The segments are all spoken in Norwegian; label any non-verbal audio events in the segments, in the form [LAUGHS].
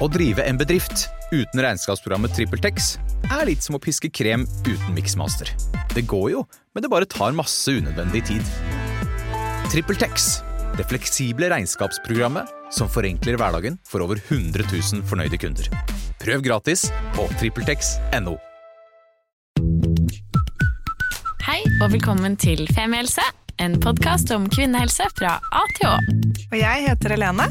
Å drive en bedrift uten regnskapsprogrammet TrippelTex er litt som å piske krem uten miksmaster. Det går jo, men det bare tar masse unødvendig tid. TrippelTex, det fleksible regnskapsprogrammet som forenkler hverdagen for over 100 000 fornøyde kunder. Prøv gratis på TrippelTex.no. Hei og velkommen til Femihelse, en podkast om kvinnehelse fra A til Å. Og jeg heter Helene,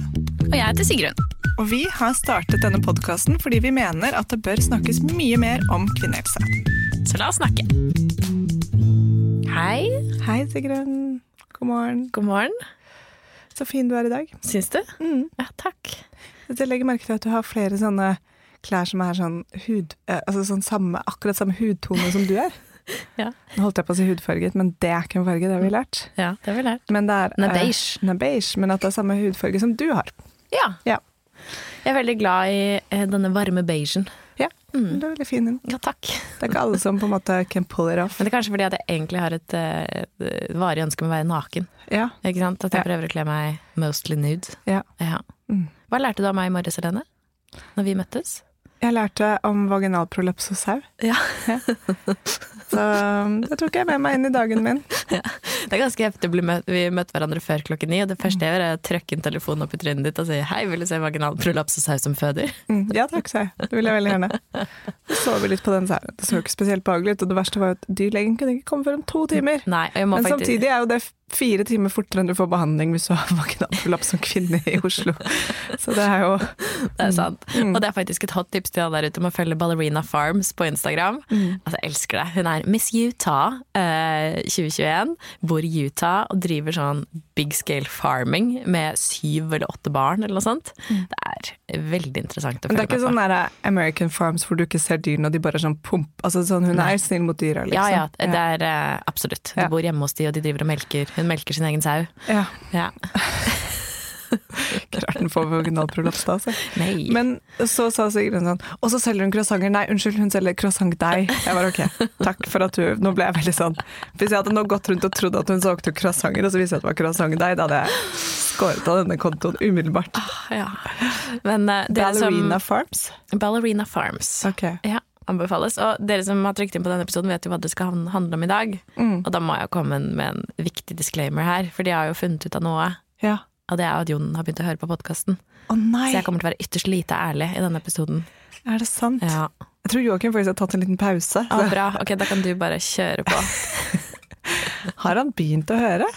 Og jeg heter Sigrun. og vi har startet denne podkasten fordi vi mener at det bør snakkes mye mer om kvinnehelse. Så la oss snakke. Hei. Hei, Sigrun. God morgen. God morgen. Så fin du er i dag. Syns du? Mm. Ja, takk. Jeg legger merke til at du har flere sånne klær som er sånn hud... eh, Altså sånn samme, akkurat samme hudtone som du er. [LAUGHS] Ja. Nå holdt jeg på å si hudfarget, men det er ikke en farge, det har vi lært. Ja, det har vi lært. Men det er, Nabeige. eh, men at det er samme hudfarge som du har. Ja. Ja. Jeg er veldig glad i eh, denne varme beigen. Ja, du er veldig fin. Ja, takk. Det er ikke alle som på en måte can pull it off. Men det er kanskje fordi at jeg egentlig har et eh, et varig ønske om å være naken. Ja, Ikke sant? At jeg Ja. prøver å kle meg mostly nude. ja. Ja. Mm. Hva lærte du av meg i morges, Helene? Når vi møttes? Jeg lærte om vaginalprolaps hos sau. Ja. [LAUGHS] Så um, det tok jeg med meg inn i dagen min. [LAUGHS] Det er ganske heftig å bli møtt. Vi møtte hverandre før klokken ni, og det første jeg gjør er å trykke inn telefonen opp i trynet ditt og si hei, vil du se vaginalprolaps og saus som føder? Mm, ja takk, sa jeg. Det vil jeg veldig gjerne. Så så vi litt på den sauen. Det så ikke spesielt behagelig ut, og det verste var at dyrlegen kunne ikke komme før om to timer. Nei, jeg må Men faktisk samtidig er jo det fire timer fortere enn du får behandling hvis du har [LAUGHS] vaginalprolaps som kvinne i Oslo. Så det er jo Det er sant. Og det er faktisk et hot tips til alle der ute om å følge Ballerina Farms på Instagram. Altså, jeg elsker det. Hun er Miss Utah eh, 2021, bor i Utah og driver sånn big scale farming med syv eller åtte barn eller noe sånt. Det er veldig interessant å Men det er ikke sånn der American Farms hvor du ikke ser dyrene og de bare sånn pump. Altså sånn, hun er snill mot dyra, liksom. Ja, ja, det er eh, absolutt. De bor hjemme hos de, og de driver og melker. Hun melker sin egen sau. ja. Ja. [LAUGHS] [LAUGHS] Den får vaginalprolaps da, altså. Nei. Men så sa Sigrun sånn Og så selger hun croissanter. Nei, unnskyld, hun selger croissantdeig. Jeg var ok, takk for at du Nå ble jeg veldig sånn Hvis jeg hadde nå gått rundt og trodd at hun solgte croissanter, og så viste jeg at det var croissantdeig, da hadde jeg skåret av denne kontoen umiddelbart. ja. Men dere Ballerina som Farms. Ballerina Farms. Ok. Ja, anbefales. Og dere som har trykt inn på denne episoden, vet jo hva det skal handle om i dag. Mm. Og da må jeg komme med en viktig disclaimer her, for de har jo funnet ut av noe. Ja. Og det er at Jon har begynt å høre på podkasten. Nei, Så jeg kommer til å være ytterst lite ærlig i denne episoden. er det sant? Ja. Jeg tror Joakim faktisk har tatt en liten pause. Ah, bra. Ok, da kan du bare kjøre på. [LAUGHS] har han begynt å høre?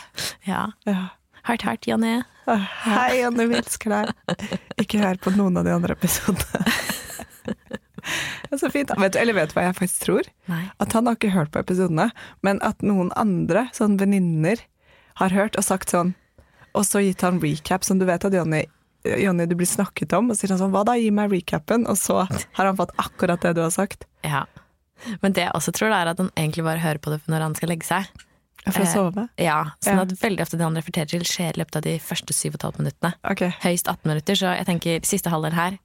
Ja. Ja. Hardt, hardt, Janne. Å, Hei, Janne, vi elsker deg. Ikke hør på noen av de andre episodene. [LAUGHS] Så fint. Vet du, eller vet du hva jeg faktisk tror? Nei. At han har ikke hørt på episodene, men at noen andre, sånn venninner, har hørt og sagt sånn Og så gitt han recap, som du vet at Jonny Jonny, du blir snakket om, og sier han sånn Hva da, gi meg recapen? Og så har han fått akkurat det du har sagt. Ja. Men det jeg også tror, er at han egentlig bare hører på det når han skal legge seg. For å Eh, sove. Ja, sånn Ja. at veldig ofte det han referterer til, skjer i løpet av de første syv og et halvt minuttene. Okay. Høyst 18 minutter, så jeg tenker siste halvdel her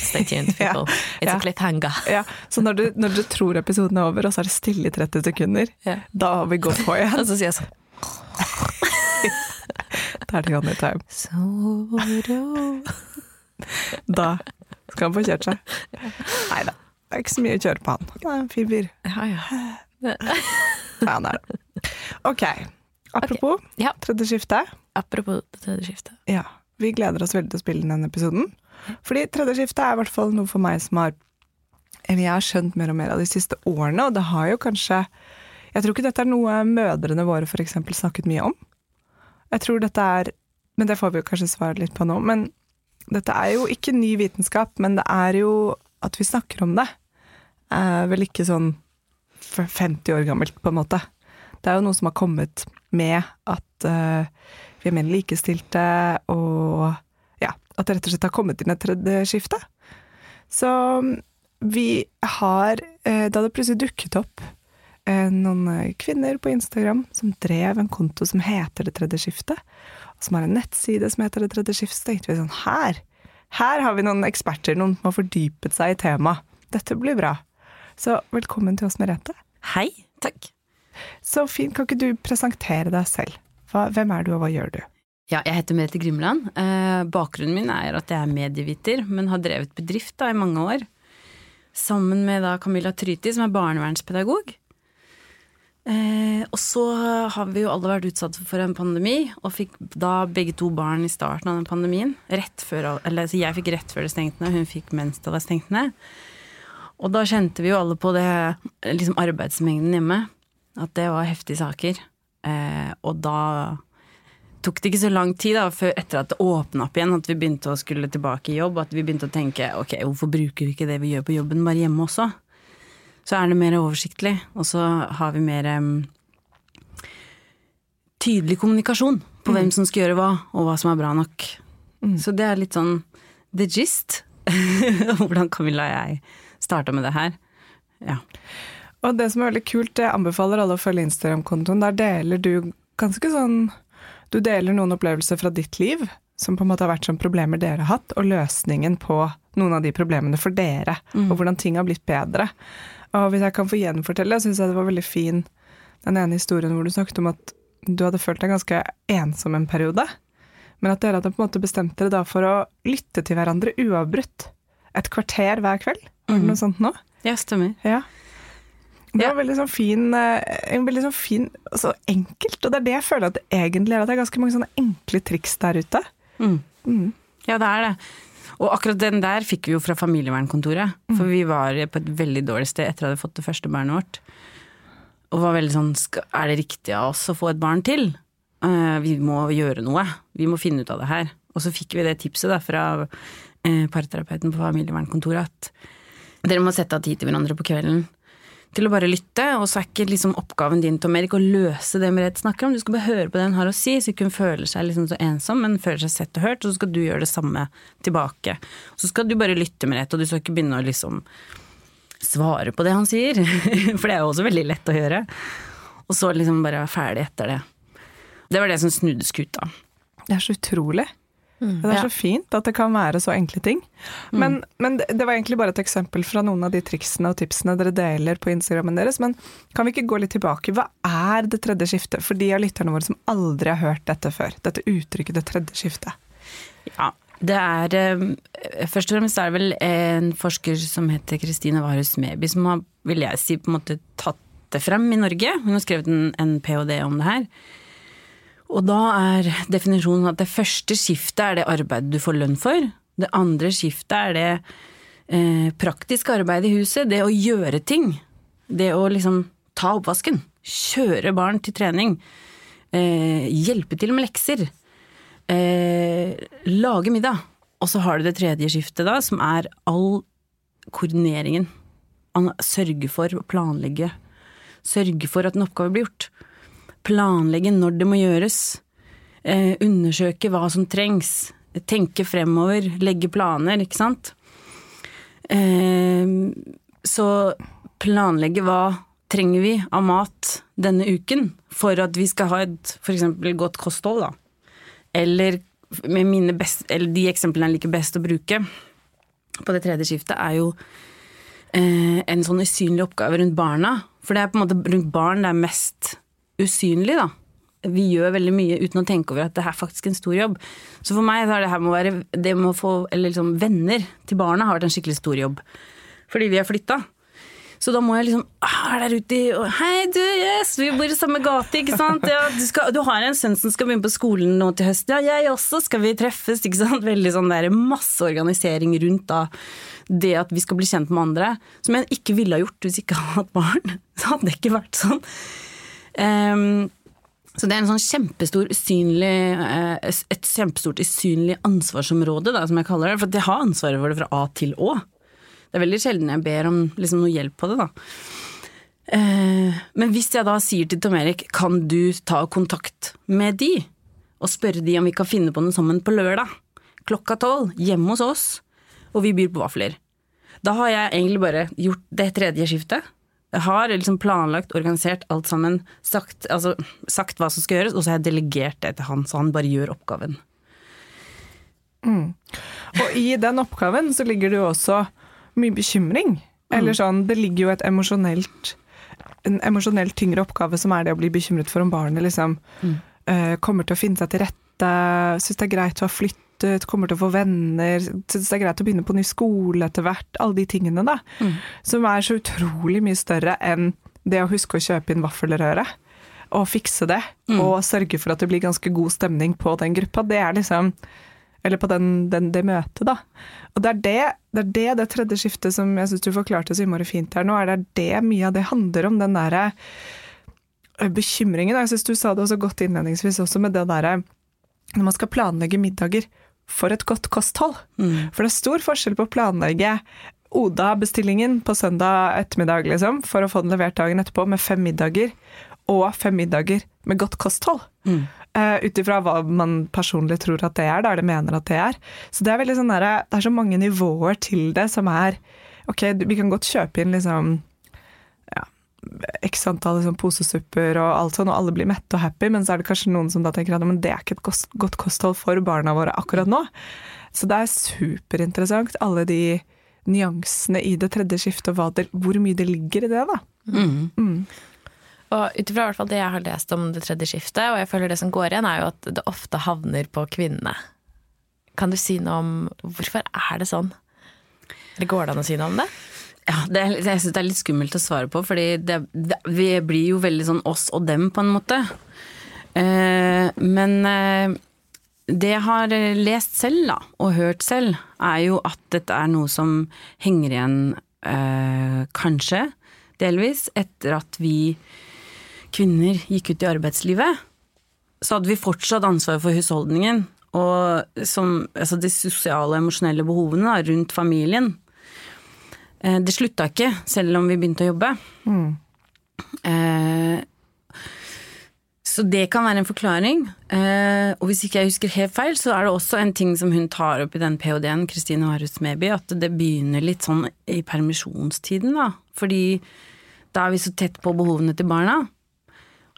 Stay tuned, [LAUGHS] Ja. people. It's Ja. a cliffhanger. Ja, så når du, når du tror episoden er over, og så er det stille i 30 sekunder, Ja. da har vi gått på igjen. [LAUGHS] Og så sier jeg sånn Da er det time. Soro Da skal han få kjørt seg. Nei da, det er ikke så mye å kjøre på han. Han er en fin fyr. Ja, ja. Ja, han er det. Ok, apropos Ja. tredje skifte. Apropos tredje skiftet. Ja, vi gleder oss veldig til å spille denne episoden. Fordi tredje skifte er i hvert fall noe for meg som har jeg har skjønt mer og mer av de siste årene, og det har jo kanskje Jeg tror ikke dette er noe mødrene våre f.eks. snakket mye om. Jeg tror dette er Men det får vi jo kanskje svare litt på nå. Men dette er jo ikke ny vitenskap, men det er jo at vi snakker om det. Er vel ikke sånn 50 år gammelt, på en måte. Det er jo noe som har kommet med at eh, vi er mer likestilte, og ja, at det rett og slett har kommet inn et tredje skifte. Så vi har eh, Da det plutselig dukket opp eh, noen eh, kvinner på Instagram som drev en konto som heter Det tredje skiftet, og som har en nettside som heter Det tredje skiftet, så tenkte vi sånn her, her har vi noen eksperter, noen som har fordypet seg i temaet. Dette blir bra. Så velkommen til oss, Merete. Hei. Takk. Så fint, kan ikke du presentere deg selv? Hva, hvem er du, og hva gjør du? Ja, jeg heter Merete Grimland. Eh, bakgrunnen min er at jeg er medieviter, men har drevet bedrift da i mange år. Sammen med da Camilla Tryti, som er barnevernspedagog. Eh, og så har vi jo alle vært utsatt for en pandemi, og fikk da begge to barn i starten av den pandemien. Rett før, eller altså jeg fikk rett før det stengte ned, hun fikk mens det var stengt ned. Og da kjente vi jo alle på det, liksom arbeidsmengden hjemme. At det var heftige saker. Eh, og da tok det ikke så lang tid da, før etter at det åpna opp igjen, at vi begynte å skulle tilbake i jobb, at vi begynte å tenke ok, hvorfor bruker vi ikke det vi gjør på jobben, bare hjemme også? Så er det mer oversiktlig, og så har vi mer um, tydelig kommunikasjon på mm. hvem som skal gjøre hva, og hva som er bra nok. Mm. Så det er litt sånn the gist. [LAUGHS] Hvordan Camilla og jeg starta med det her. Ja. Og det som er veldig kult, jeg anbefaler alle å følge Instagram-kontoen. Der deler du ganske sånn du deler noen opplevelser fra ditt liv, som på en måte har vært som problemer dere har hatt, og løsningen på noen av de problemene for dere, mm. og hvordan ting har blitt bedre. Og hvis jeg kan få gjenfortelle, syns jeg det var veldig fin den ene historien hvor du snakket om at du hadde følt deg ganske ensom en periode, men at dere hadde på en måte bestemt dere da for å lytte til hverandre uavbrutt. Et kvarter hver kveld. Var det mm. noe sånt nå? Ja, stemmer. Ja. Det var veldig sånn fin, eh, veldig sånn fin så enkelt. Og det er det jeg føler at det egentlig er, at det er ganske mange sånne enkle triks der ute. Mm. Mm. Ja, det er det. Og akkurat den der fikk vi jo fra familievernkontoret. Mm. For vi var på et veldig dårlig sted etter at vi hadde fått det første barnet vårt. Og var veldig sånn Er det riktig av oss å få et barn til? Uh, vi må gjøre noe. Vi må finne ut av det her. Og så fikk vi det tipset da fra uh, parterapeuten på familievernkontoret at dere må sette av tid til hverandre på kvelden til å bare lytte, og så er ikke liksom oppgaven din Tom Erik, å løse det Merete snakker om, du skal bare høre på det hun har å si, så ikke hun føler seg liksom så ensom, men føler seg sett og hørt, og så skal du gjøre det samme tilbake. Så skal du bare lytte, Merete, og du skal ikke begynne å liksom svare på det han sier, [LAUGHS] for det er jo også veldig lett å gjøre. Og så liksom bare være ferdig etter det. Det var det som snudde skuta. Det er så utrolig. Mm, det er ja. så fint at det kan være så enkle ting. Mm. Men, men, det var egentlig bare et eksempel fra noen av de triksene og tipsene dere deler på Instagrammen deres. Men kan vi ikke gå litt tilbake? Hva er det tredje skiftet for de av lytterne våre som aldri har hørt dette før? Dette uttrykket det tredje skiftet. Ja, det er eh, Først og fremst er det vel en forsker som heter Kristine Warhus Meby som har, vil jeg si, på en måte tatt det frem i Norge. Hun har skrevet en, en ph.d. om det her. Og da er definisjonen at det første skiftet er det arbeidet du får lønn for. Det andre skiftet er det eh, praktiske arbeidet i huset, det å gjøre ting. Det å liksom ta oppvasken, kjøre barn til trening, eh, hjelpe til med lekser, eh, lage middag. Og så har du det tredje skiftet, da, som er all koordineringen. Sørge for å planlegge. Sørge for at en oppgave blir gjort planlegge når det må gjøres, eh, undersøke hva som trengs, tenke fremover, legge planer, ikke sant. Eh, så planlegge hva trenger vi av mat denne uken for at vi skal ha et f.eks. godt kosthold, da. Eller, best, eller de eksemplene jeg liker best å bruke på det tredje skiftet, er jo eh, en sånn usynlig oppgave rundt barna. For det er på en måte rundt barn det er mest usynlig, da. Vi gjør veldig mye uten å tenke over at det er faktisk en stor jobb. Så for meg har det her med å være Det med å få eller liksom venner til barna har vært en skikkelig stor jobb. Fordi vi har flytta. Så da må jeg liksom ah, Er der ute i Hei, du, yes, vi bor i samme gate, ikke sant. Ja, du, skal, du, har en sønn som skal begynne på skolen nå til høsten. Ja, jeg også. Skal vi treffes? Ikke sant. Veldig sånn der masse organisering rundt da det at vi skal bli kjent med andre. Som jeg ikke ville ha gjort hvis jeg ikke hadde hatt barn. Så hadde det ikke vært sånn. Um, så det er sånn kjempestor usynlig, eh, et kjempestort usynlig ansvarsområde, da, som jeg kaller det. For jeg har ansvaret for det fra A til Å. Det er veldig sjelden jeg ber om liksom, noe hjelp på det, da. Eh, men hvis jeg da sier til Tom Erik, kan du ta kontakt med de, og spørre de om vi kan finne på noe sammen på lørdag, klokka tolv, hjemme hos oss, og vi byr på vafler. Da har jeg egentlig bare gjort det tredje skiftet har liksom planlagt, organisert alt sammen, sagt, altså, sagt, hva som skal gjøres, og så har jeg delegert det til han, så han bare gjør oppgaven. Mm. Og i den oppgaven så ligger det jo også mye bekymring. Eller mm. sånn, det ligger jo et emosjonelt en emosjonelt tyngre oppgave som er det å bli bekymret for om barnet liksom mm. uh, kommer til å finne seg til rette syns det er greit å ha flyttet, kommer til å få venner, syns det er greit å begynne på ny skole etter hvert. Alle de tingene, da. Som er så utrolig mye større enn det å huske å kjøpe inn vaffelrøre. Og fikse det, og sørge for at det blir ganske god stemning på den gruppa. Det er liksom Eller på den, den, det møtet, da. Og det er det, det er det, det tredje skiftet som jeg syns du forklarte så innmari fint her nå, er det det mye av det handler om. Den derre bekymringen. Jeg syns du sa det også godt innledningsvis også med det derre når man skal planlegge middager for et godt kosthold. For det er stor forskjell på å planlegge Oda-bestillingen på søndag ettermiddag, liksom, for å få den levert dagen etterpå med fem middager, og fem middager med godt kosthold. Uh, Ut ifra hva man personlig tror at det er, da, eller mener at det er. Så det er sånn der, Det er så mange nivåer til det som er Ok, vi kan godt kjøpe inn liksom x antall liksom, posesupper og alt sånn, og alle blir mette og happy, men så er det kanskje noen som da tenker at men det er ikke et godt kosthold for barna våre akkurat nå. Så det er superinteressant, alle de nyansene i det tredje skiftet, og hva det, hvor mye det ligger i det, da. Og ut ifra i hvert fall det jeg har lest om det tredje skiftet, og jeg føler det som går igjen, er jo at det ofte havner på kvinnene. Kan du si noe om hvorfor er det sånn? Eller går det an å si noe om det? Ja, det, jeg syns det er litt skummelt å svare på, fordi det, det, vi blir jo veldig sånn oss og dem, på en måte. Eh, men eh, det jeg har lest selv, da, og hørt selv, er jo at dette er noe som henger igjen, eh, kanskje, delvis, etter at vi kvinner gikk ut i arbeidslivet. Så hadde vi fortsatt ansvar for husholdningen, og som, altså de sosiale og emosjonelle behovene da, rundt familien. Eh, Det slutta ikke, selv om vi begynte å jobbe. Eh, så det kan være en forklaring. Eh, og hvis ikke jeg husker helt feil, så er det også en ting som hun tar opp i den ph.d.-en, Kristine Harus Meby, at det begynner litt sånn i permisjonstiden, da. Fordi da er vi så tett på behovene til barna.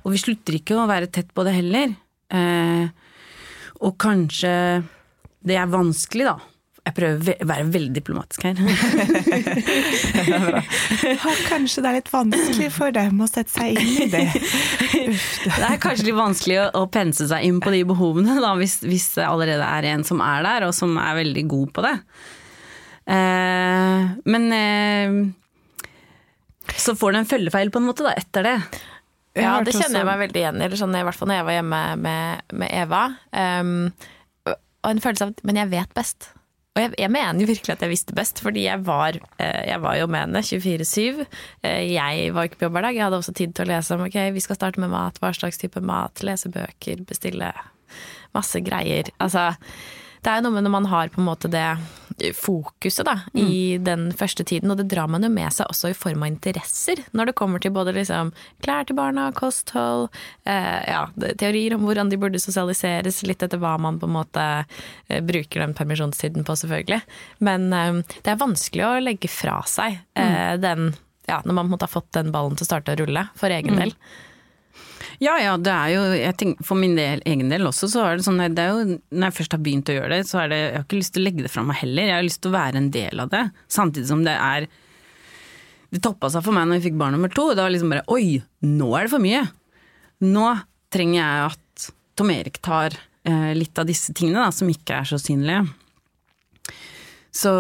Og vi slutter ikke å være tett på det heller. Eh, og kanskje det er vanskelig, da. Jeg prøver å være veldig diplomatisk her. [LAUGHS] Ja, kanskje det er litt vanskelig for dem å sette seg inn i det. Det er kanskje litt vanskelig å, å pense seg inn på de behovene, da, hvis, hvis det allerede er en som er der, og som er veldig god på det. Eh, men eh, så får du en følgefeil på en måte, da, etter det. Ja, det kjenner jeg meg veldig igjen i. Sånn, I hvert fall når jeg var hjemme med, med Eva. Um, og en følelse av at Men jeg vet best. Og jeg, jeg mener jo virkelig at jeg visste best, fordi jeg var, eh, jeg var jo med henne 24-7. Eh, Jeg var ikke på jobb hver dag. Jeg hadde også tid til å lese om ok, vi skal starte med mat, hva slags type mat, lese bøker, bestille masse greier. Altså, det er jo noe med når man har på en måte det fokuset da, i den første tiden, og det drar man jo med seg også i form av interesser, når det kommer til både liksom klær til barna, kosthold, eh, ja, teorier om hvordan de burde sosialiseres, litt etter hva man på en måte eh, bruker den permisjonstiden på, selvfølgelig. Men eh, det er vanskelig å legge fra seg eh, den, ja, når man har fått den ballen til å starte å rulle, for egen del. Ja, ja, det er jo tenker, For min del, egen del også, så er det sånn det er jo, Når jeg først har begynt å gjøre det, så er det Jeg har ikke lyst til å legge det fra meg heller. Jeg har lyst til å være en del av det. Samtidig som det er Det toppa seg for meg når vi fikk barn nummer to. Det var liksom bare Oi, nå er det for mye! Nå trenger jeg at Tom Erik tar eh, litt av disse tingene da, som ikke er så synlige. Så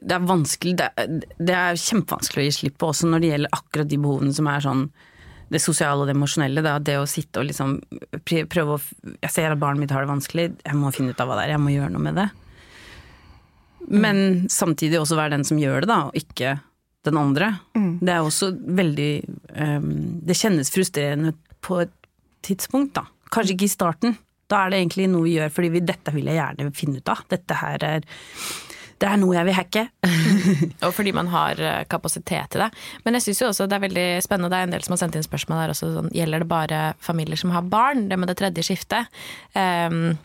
det er vanskelig det, er- det er kjempevanskelig å gi slipp på også når det gjelder akkurat de behovene som er sånn det sosiale og det emosjonelle. Da. Det å sitte og liksom prøve å Jeg ser at barnet mitt har det vanskelig, jeg må finne ut av hva det er, jeg må gjøre noe med det. Men samtidig også være den som gjør det, da, og ikke den andre. Det er også veldig um, Det kjennes frustrerende på et tidspunkt, da. Kanskje ikke i starten. Da er det egentlig noe vi gjør fordi vi, dette vil jeg gjerne finne ut av. Dette her er Det er noe jeg vil hacke. [LAUGHS] Og fordi man har eh, kapasitet til det. Men jeg syns jo også det er veldig spennende, det er en del som har sendt inn spørsmål der også, sånn, gjelder det bare familier som har barn, det med det tredje skiftet? Um,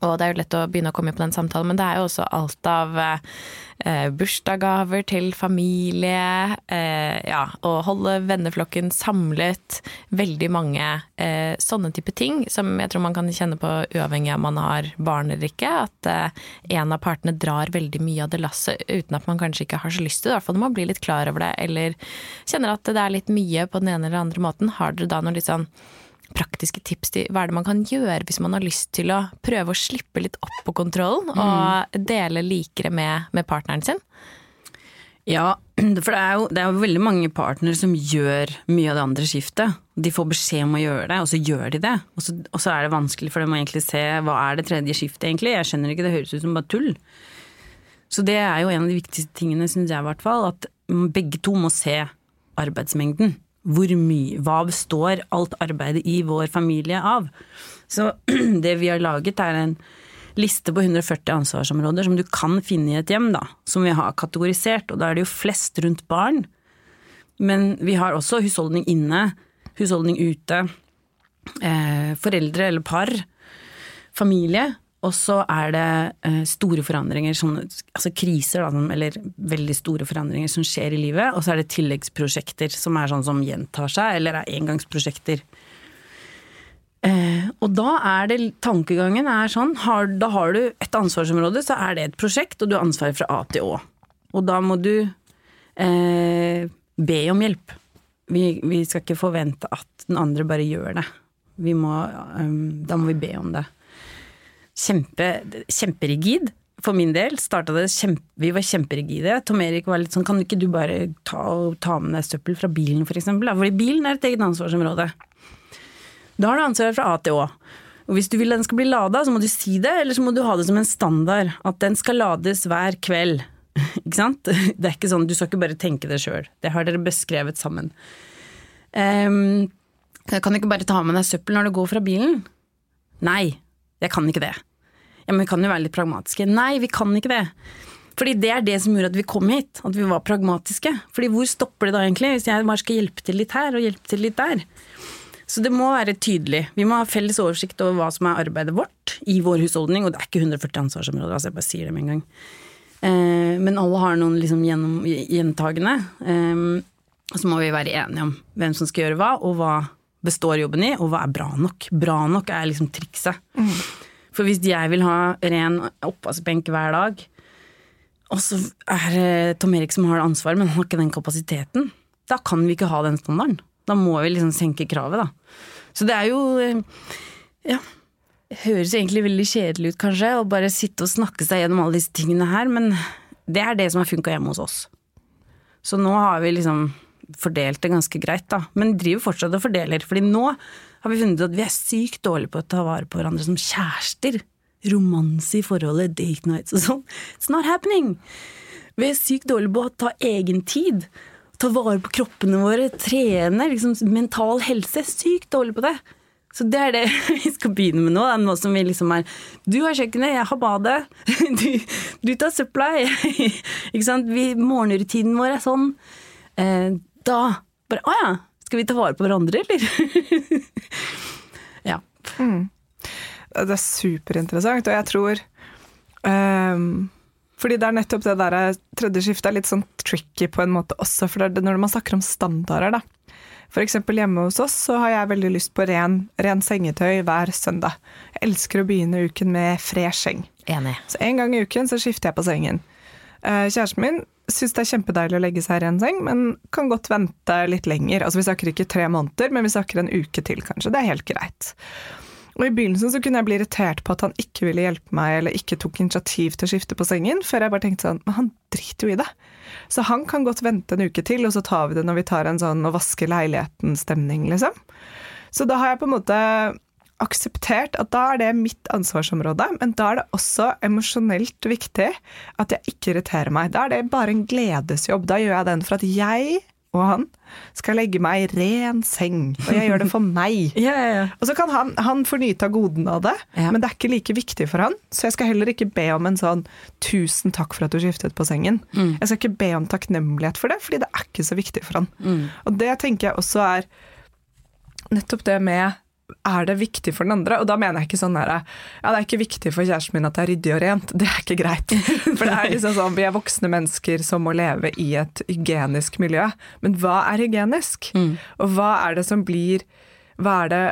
og det er jo lett å begynne å komme på den samtalen, men det er jo også alt av eh, bursdagsgaver til familie, eh, ja, å holde venneflokken samlet, veldig mange eh, sånne type ting som jeg tror man kan kjenne på uavhengig av om man har barn eller ikke, at eh, en av partene drar veldig mye av det lasset uten at man kanskje ikke har så lyst til det, i hvert fall når man blir litt klar over det, eller kjenner at det er litt mye på den ene eller andre måten. Har dere da noe litt sånn praktiske tips til hva er det man kan gjøre hvis man har lyst til å prøve å slippe litt opp på kontrollen og dele likere med, med partneren sin? Ja, [CLEARS THROAT] for det er, jo, det er jo veldig mange partnere som gjør mye av det andre skiftet. De får beskjed om å gjøre det, og så gjør de det. Og så, og så er det vanskelig for dem å egentlig se hva er det tredje skiftet egentlig. Jeg skjønner ikke, det høres ut som bare tull. Så det er jo en av de viktigste tingene, syns jeg i hvert fall, at begge to må se arbeidsmengden. Mye, hva består alt arbeidet i vår familie av? Så [CLEARS THROAT] det vi har laget er en liste på 140 ansvarsområder som du kan finne i et hjem, da, som vi har kategorisert, og da er det jo flest rundt barn. Men vi har også husholdning inne, husholdning ute, eh, foreldre eller par, familie. Og så er det eh, store forandringer, sånne, altså kriser, da, eller veldig store forandringer som skjer i livet. Og så er det tilleggsprosjekter som er sånn som gjentar seg, eller er engangsprosjekter. Eh, og da er det tankegangen er sånn, har, da har du et ansvarsområde, så er det et prosjekt, og du har ansvaret fra A til Å. Og da må du eh, be om hjelp. Vi, vi, skal ikke forvente at den andre bare gjør det. Må, um, da må vi be om det. Kjempe, kjemperigid. For min del starta det kjempe, Vi var kjemperigide. Tom Erik var litt sånn Kan ikke du bare ta, ta med deg søppel fra bilen, for eksempel? Fordi bilen er et eget ansvarsområde. Da har du ansvar fra A til Å. Og hvis du vil at den skal bli lada, så må du si det, eller så må du ha det som en standard. At den skal lades hver kveld. [LAUGHS] ikke sant? Det er ikke sånn, Du skal ikke bare tenke det sjøl. Det har dere beskrevet sammen. Um, jeg kan ikke bare ta med deg søppel når du går fra bilen. Nei, jeg kan ikke det. Ja, Men vi kan jo være litt pragmatiske. Nei, vi kan ikke det. Fordi det er det som gjorde at vi kom hit, at vi var pragmatiske. Fordi hvor stopper det da egentlig, hvis jeg bare skal hjelpe til litt her og hjelpe til litt der? Så det må være tydelig. Vi må ha felles oversikt over hva som er arbeidet vårt i vår husholdning, og det er ikke 140 ansvarsområder, altså jeg bare sier det med en gang. Eh, men alle har noen liksom gjentagende. Eh, og så må vi være enige om hvem som skal gjøre hva, og hva består jobben i, og hva er bra nok. Bra nok er liksom trikset. Mm. For hvis jeg vil ha ren oppvaskbenk hver dag, og så er det Tom Erik som har ansvaret, men han har ikke den kapasiteten, da kan vi ikke ha den standarden. Da må vi liksom senke kravet, da. Så det er jo eh, Ja. Høres egentlig veldig kjedelig ut, kanskje, å bare sitte og snakke seg gjennom alle disse tingene her, men det er det som har funka hjemme hos oss. Så nå har vi liksom fordelt det ganske greit, da. Men driver fortsatt og fordeler. fordi nå har vi funnet ut at vi er sykt dårlige på å ta vare på hverandre som kjærester. Romanse i forholdet, date nights og sånn. It's not happening! Vi er sykt dårlige på å ta egen tid ta vare på kroppene våre, trene, liksom mental helse. Sykt dårlig på det. Så det er det [LAUGHS] vi skal begynne med nå. Nå som vi liksom er Du har kjøkkenet, jeg har badet. [LAUGHS] Du, du tar søpla. [LAUGHS] Ikke sant. Vi, morgenrutinen vår er sånn. Eh, da bare Å ja, skal vi ta vare på hverandre, eller? [LAUGHS] ja. Mm. Det er superinteressant, og jeg tror um fordi det er nettopp det der tredje skiftet er litt sånn tricky på en måte også, for det er når man snakker om standarder, da. Eksempel hjemme hos oss så har jeg veldig lyst på ren, ren sengetøy hver søndag. Jeg elsker å begynne uken med fresh seng. Enig. Så en gang i uken så skifter jeg på sengen. Eh, kjæresten min syns det er kjempedeilig å legge seg i ren seng, men kan godt vente litt lenger. Altså Vi snakker ikke tre måneder, men vi snakker en uke til, kanskje. Det er helt greit. Og I begynnelsen så kunne jeg bli irritert på at han ikke ville hjelpe meg, eller ikke tok initiativ til å skifte på sengen, før jeg bare tenkte sånn Men han driter jo i det. Så han kan godt vente en uke til, og så tar vi det når vi tar en sånn å vaske leiligheten-stemning, liksom. Så da har jeg på en måte akseptert at da er det mitt ansvarsområde, men da er det også emosjonelt viktig at jeg ikke irriterer meg. Da er det bare en gledesjobb. Da gjør jeg den for at jeg og han skal legge meg i ren seng, og jeg gjør det for meg. [LAUGHS] ja, ja, ja. Og så kan han, han få nyte av godene av det, men det er ikke like viktig for han. Så jeg skal heller ikke be om en sånn 'tusen takk for at du skiftet på sengen'. Mm. Jeg skal ikke be om takknemlighet for det, fordi det er ikke så viktig for han. Mm. Og det tenker jeg også er nettopp det med er det viktig for den andre? Og da mener jeg ikke sånn der, ja det er ikke viktig for kjæresten min at det er ryddig og rent. Det er ikke greit. [LAUGHS] For det er liksom sånn, vi er voksne mennesker som må leve i et hygienisk miljø. Men hva er hygienisk? Mm. Og hva er det som blir Hva er det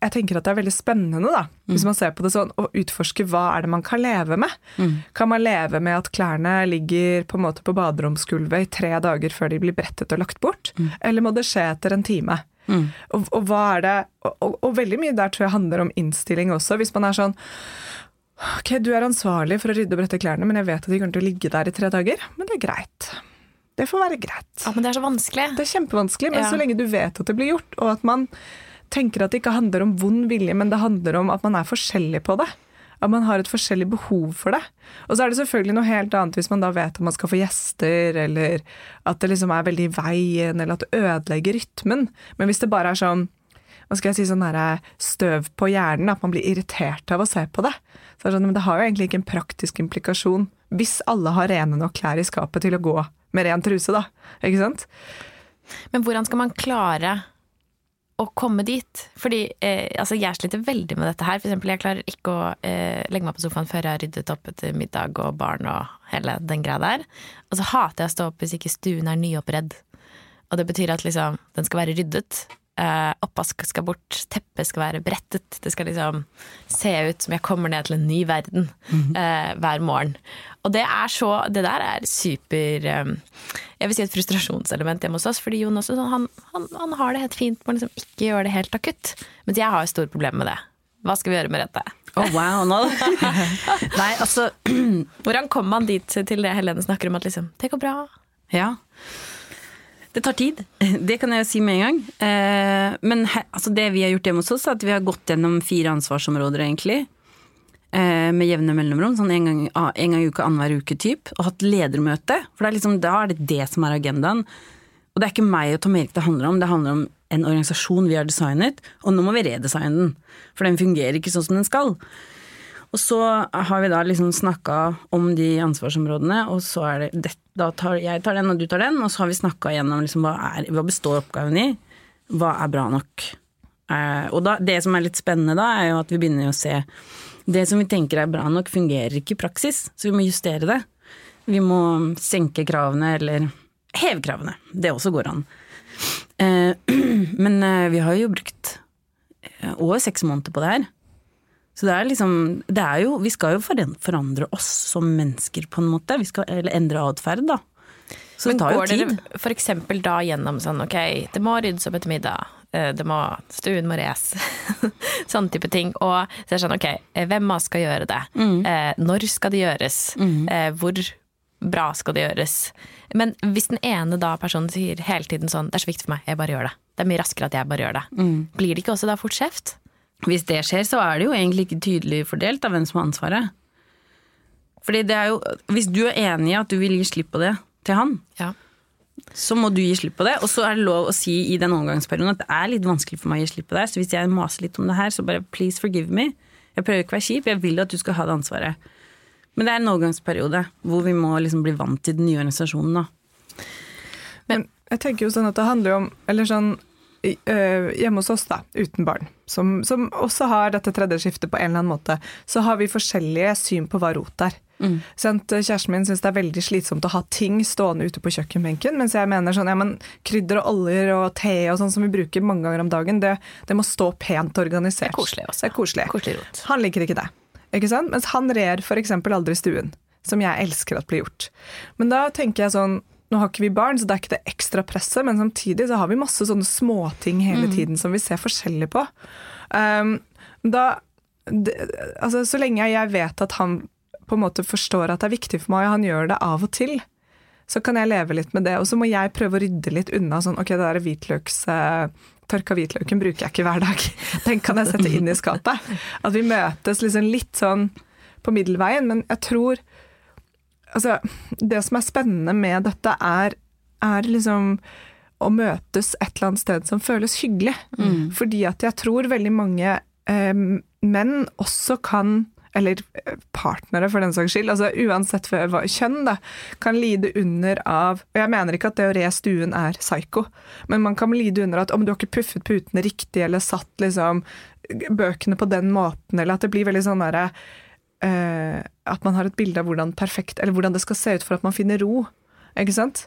jeg tenker at det er veldig spennende, da, hvis mm. man ser på det sånn, å utforske hva er det man kan leve med. Mm. Kan man leve med at klærne ligger på en måte på baderomsgulvet i tre dager før de blir brettet og lagt bort? Mm. Eller må det skje etter en time? Og, og hva er det og, og, og veldig mye der tror jeg handler om innstilling også. Hvis man er sånn Ok, du er ansvarlig for å rydde og brette klærne, men jeg vet at de kommer til å ligge der i tre dager. Men det er greit. Det får være greit. Ja, men det er så vanskelig. Det er kjempevanskelig, men Ja. så lenge du vet at det blir gjort, og at man tenker at det ikke handler om vond vilje, men det handler om at man er forskjellig på det. At man har et forskjellig behov for det. Og så er det selvfølgelig noe helt annet hvis man da vet at man skal få gjester, eller at det liksom er veldig i veien, eller at det ødelegger rytmen. Men hvis det bare er sånn hva skal jeg si, sånn her støv på hjernen, at man blir irritert av å se på det. Så det, sånn, men det har jo egentlig ikke en praktisk implikasjon hvis alle har rene nok klær i skapet til å gå med ren truse, da. Ikke sant? Men hvordan skal man klare å komme dit? Fordi eh, altså jeg sliter veldig med dette her. For eksempel, jeg klarer ikke å eh, legge meg på sofaen før jeg har ryddet opp etter middag og barn og hele den greia der. Og så hater jeg å stå opp hvis ikke stuen er nyoppredd. Og det betyr at liksom, den skal være ryddet. Eh, oppvask skal bort, teppet skal være brettet. Det skal liksom se ut som jeg kommer ned til en ny verden eh, hver morgen. Og det er så Det der er super eh, Jeg vil si et frustrasjonselement hjemme hos oss. Fordi Jon også, sånn, han, han, han har det helt fint med å liksom ikke gjøre det helt akutt. Mens jeg har jo store problemer med det. Hva skal vi gjøre med dette? Å, wow, nå [LAUGHS] Nei, altså [CLEARS THROAT] Hvordan kommer man dit til det Helene snakker om, at liksom Det går bra. Ja. Det tar tid, det kan jeg jo si med en gang. Eh, men he, altså det vi har gjort hjemme hos oss, er at vi har gått gjennom fire ansvarsområder, egentlig. Eh, med jevne mellomrom, sånn en gang, ah, en gang i uka, annenhver uke typ. Og hatt ledermøte, for er liksom, da er det det som er agendaen. Og det er ikke meg og Tom Erik det handler om, det handler om en organisasjon vi har designet, og nå må vi redesigne den. For den fungerer ikke sånn som den skal. Og så har vi da liksom snakka om de ansvarsområdene, og så er det, det da tar jeg tar den, og du tar den, og så har vi snakka gjennom liksom hva, er, hva består oppgaven i, hva er bra nok. Eh, og da, det som er litt spennende da, er jo at vi begynner å se det som vi tenker er bra nok, fungerer ikke i praksis, så vi må justere det. Vi må senke kravene, eller heve kravene. Det også går an. Eh, [CLEARS THROAT] men eh, vi har jo brukt eh, over seks måneder på det her. Så det er liksom det er jo, Vi skal jo forandre oss som mennesker, på en måte. Vi skal, eller endre atferd, da. Så Men det tar jo går tid. dere for eksempel da gjennom sånn ok, det må ryddes opp etter middag, eh, det må, stuen må res, [LAUGHS] sånne type ting. Og så er det sånn ok, eh, hvem av oss skal gjøre det? Mm. Eh, når skal det gjøres? Mm. hvor bra skal det gjøres? Men hvis den ene da personen sier hele tiden sånn, det er så viktig for meg, jeg bare gjør det. Det er mye raskere at jeg bare gjør det. Mm. Blir det ikke også da fort skjevt? Hvis det skjer, så er det jo egentlig ikke tydelig fordelt av hvem som har ansvaret. Fordi det er jo Hvis du er enig i at du vil gi slipp på det til han, Ja. så må du gi slipp på det. Og så er det lov å si i den overgangsperioden at det er litt vanskelig for meg å gi slipp på det. Så hvis jeg maser litt om det her, så bare please forgive me. Jeg prøver ikke å være kjip, jeg vil at du skal ha det ansvaret. Men det er en overgangsperiode hvor vi må liksom bli vant til den nye organisasjonen. da. Men jeg tenker jo sånn at det handler om Eller sånn øh, hjemme hos oss, da, uten barn, som, som også har dette tredje skiftet på en eller annen måte, så har vi forskjellige syn på hva rot er. Sant? Kjæresten min syns det er veldig slitsomt å ha ting stående ute på kjøkkenbenken, mens jeg mener sånn, ja, men krydder og oljer og te og sånn som vi bruker mange ganger om dagen, det, det må stå pent organisert. Det er koselig også. Det er koselig. Koselig. Han liker ikke det. Ikke sant? Mens han rer f.eks. aldri stuen, som jeg elsker at blir gjort. Men da tenker jeg sånn Nå har ikke vi barn, så det er ikke det ekstra presset, men samtidig så har vi masse sånne småting hele tiden som vi ser forskjellig på. Um, da det, Altså, så lenge jeg vet at han på en måte forstår at det er viktig for meg, og han gjør det av og til, så kan jeg leve litt med det. Og så må jeg prøve å rydde litt unna sånn Ok, det der hvitløks... eh, Tørka hvitløken bruker jeg ikke hver dag. [LAUGHS] Den kan jeg sette inn i skapet. At vi møtes liksom litt sånn på middelveien. Men jeg tror Altså, det som er spennende med dette, er, er liksom å møtes et eller annet sted som føles hyggelig. Fordi at jeg tror veldig mange eh, menn også kan eller eh, partnere, for den saks skyld, altså uansett hva hva- kjønn, da, kan lide under av Og jeg mener ikke at det å re stuen er psyko, men man kan lide under at om du har ikke puffet putene riktig, eller satt liksom bøkene på den måten, eller at det blir veldig sånn derre uh, At man har et bilde av hvordan perfekt Eller hvordan det skal se ut for at man finner ro. Ikke sant?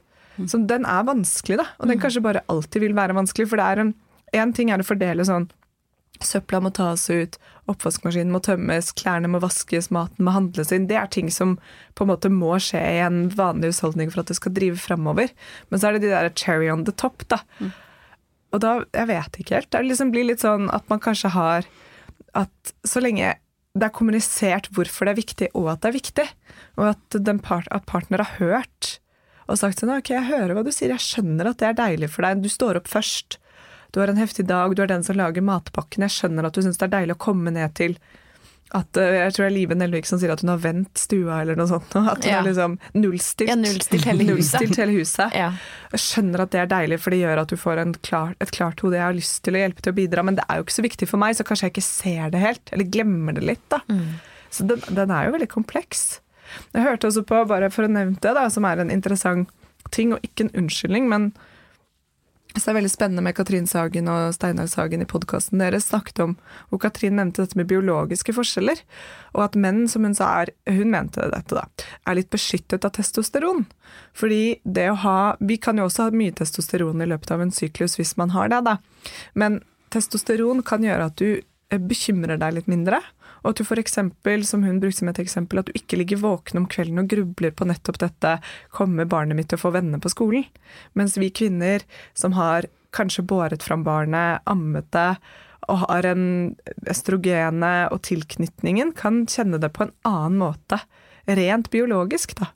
Så den er vanskelig, da. Og den kanskje bare alltid vil være vanskelig. For det er en Én ting er å fordele sånn Søpla må tas ut, oppvaskmaskinen må tømmes, klærne må vaskes, maten må handles inn. Det er ting som på en måte må skje i en vanlig husholdning for at det skal drive framover. Men så er det de der cherry on the top, da. og da Jeg vet ikke helt. Det liksom blir litt sånn at man kanskje har At så lenge det er kommunisert hvorfor det er viktig, og at det er viktig, og at, part, at partner har hørt og sagt sånn Ok, jeg hører hva du sier, jeg skjønner at det er deilig for deg. Du står opp først. Du har en heftig dag, du er den som lager matpakken. Jeg skjønner at du syns det er deilig å komme ned til at eh, Jeg tror det er Live Nelvik som sier at hun har vendt stua eller noe sånt. At hun Ja. har liksom nullstilt, Ja, nullstilt hele [LAUGHS] huset. nullstilt hele huset. Ja. Jeg skjønner at det er deilig, for det gjør at du får en klar, et klart hode. Jeg har lyst til å hjelpe til å bidra, men det er jo ikke så viktig for meg, så kanskje jeg ikke ser det helt. Eller glemmer det litt, da. Så den, den er jo veldig kompleks. Jeg hørte også på, bare for å nevne det, da, som er en interessant ting, og ikke en unnskyldning, men så det er veldig spennende med Katrin Sagen og Steinar Sagen i podkasten deres snakket om hvor Katrin nevnte dette med biologiske forskjeller, og at menn, som hun sa er Hun mente dette, da. Er litt beskyttet av testosteron. Fordi det å ha Vi kan jo også ha mye testosteron i løpet av en syklus hvis man har det, da. Men testosteron kan gjøre at du eh, bekymrer deg litt mindre. Og at du eksempel, som hun brukte som et eksempel, at du ikke ligger våken om kvelden og grubler på nettopp dette 'kommer barnet mitt til å få venner på skolen'? Mens vi kvinner som har kanskje båret fram barnet, ammet det, og har en estrogene og tilknytningen, kan kjenne det på en annen måte. Rent biologisk, da.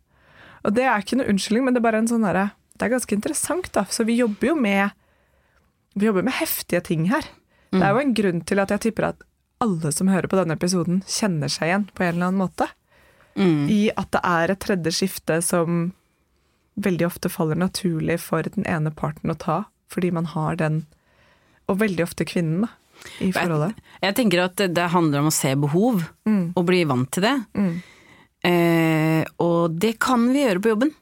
Og det er ikke noe unnskyldning, men det er bare en sånn derre Det er ganske interessant, da. Så vi jobber jo med Vi jobber med heftige ting her. Det er jo en grunn til at jeg tipper at alle som hører på denne episoden, kjenner seg igjen på en eller annen måte. I at det er et tredje skifte som veldig ofte faller naturlig for den ene parten å ta, fordi man har den, og veldig ofte kvinnen, da, i forholdet. Jeg tenker at det, handler om å se behov, og bli vant til det. Eh, og det kan vi gjøre på jobben.